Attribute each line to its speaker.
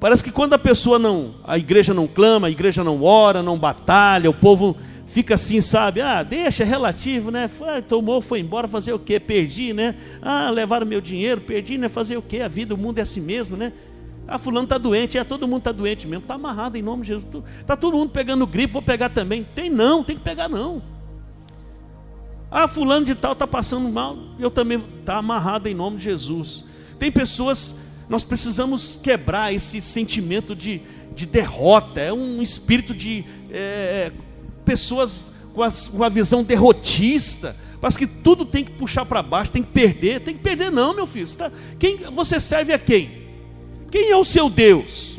Speaker 1: Parece que quando a pessoa não, a igreja não clama, a igreja não ora, não batalha, o povo fica assim, sabe? Ah, deixa, é relativo, né? Foi, tomou, foi embora, fazer o quê? Perdi, né? Ah, levaram meu dinheiro, perdi, né? Fazer o quê? A vida, o mundo é assim mesmo, né? Ah, fulano está doente, é, todo mundo está doente mesmo, está amarrado em nome de Jesus. Está todo mundo pegando gripe, vou pegar também. Tem não, tem que pegar não. Ah, fulano de tal está passando mal, eu também está amarrado em nome de Jesus. Tem pessoas nós precisamos quebrar esse sentimento de, de derrota, é um espírito de é, pessoas com a, com a visão derrotista. Parece que tudo tem que puxar para baixo, tem que perder. Tem que perder, não, meu filho. Você tá, quem, você serve a quem? Quem é o seu Deus?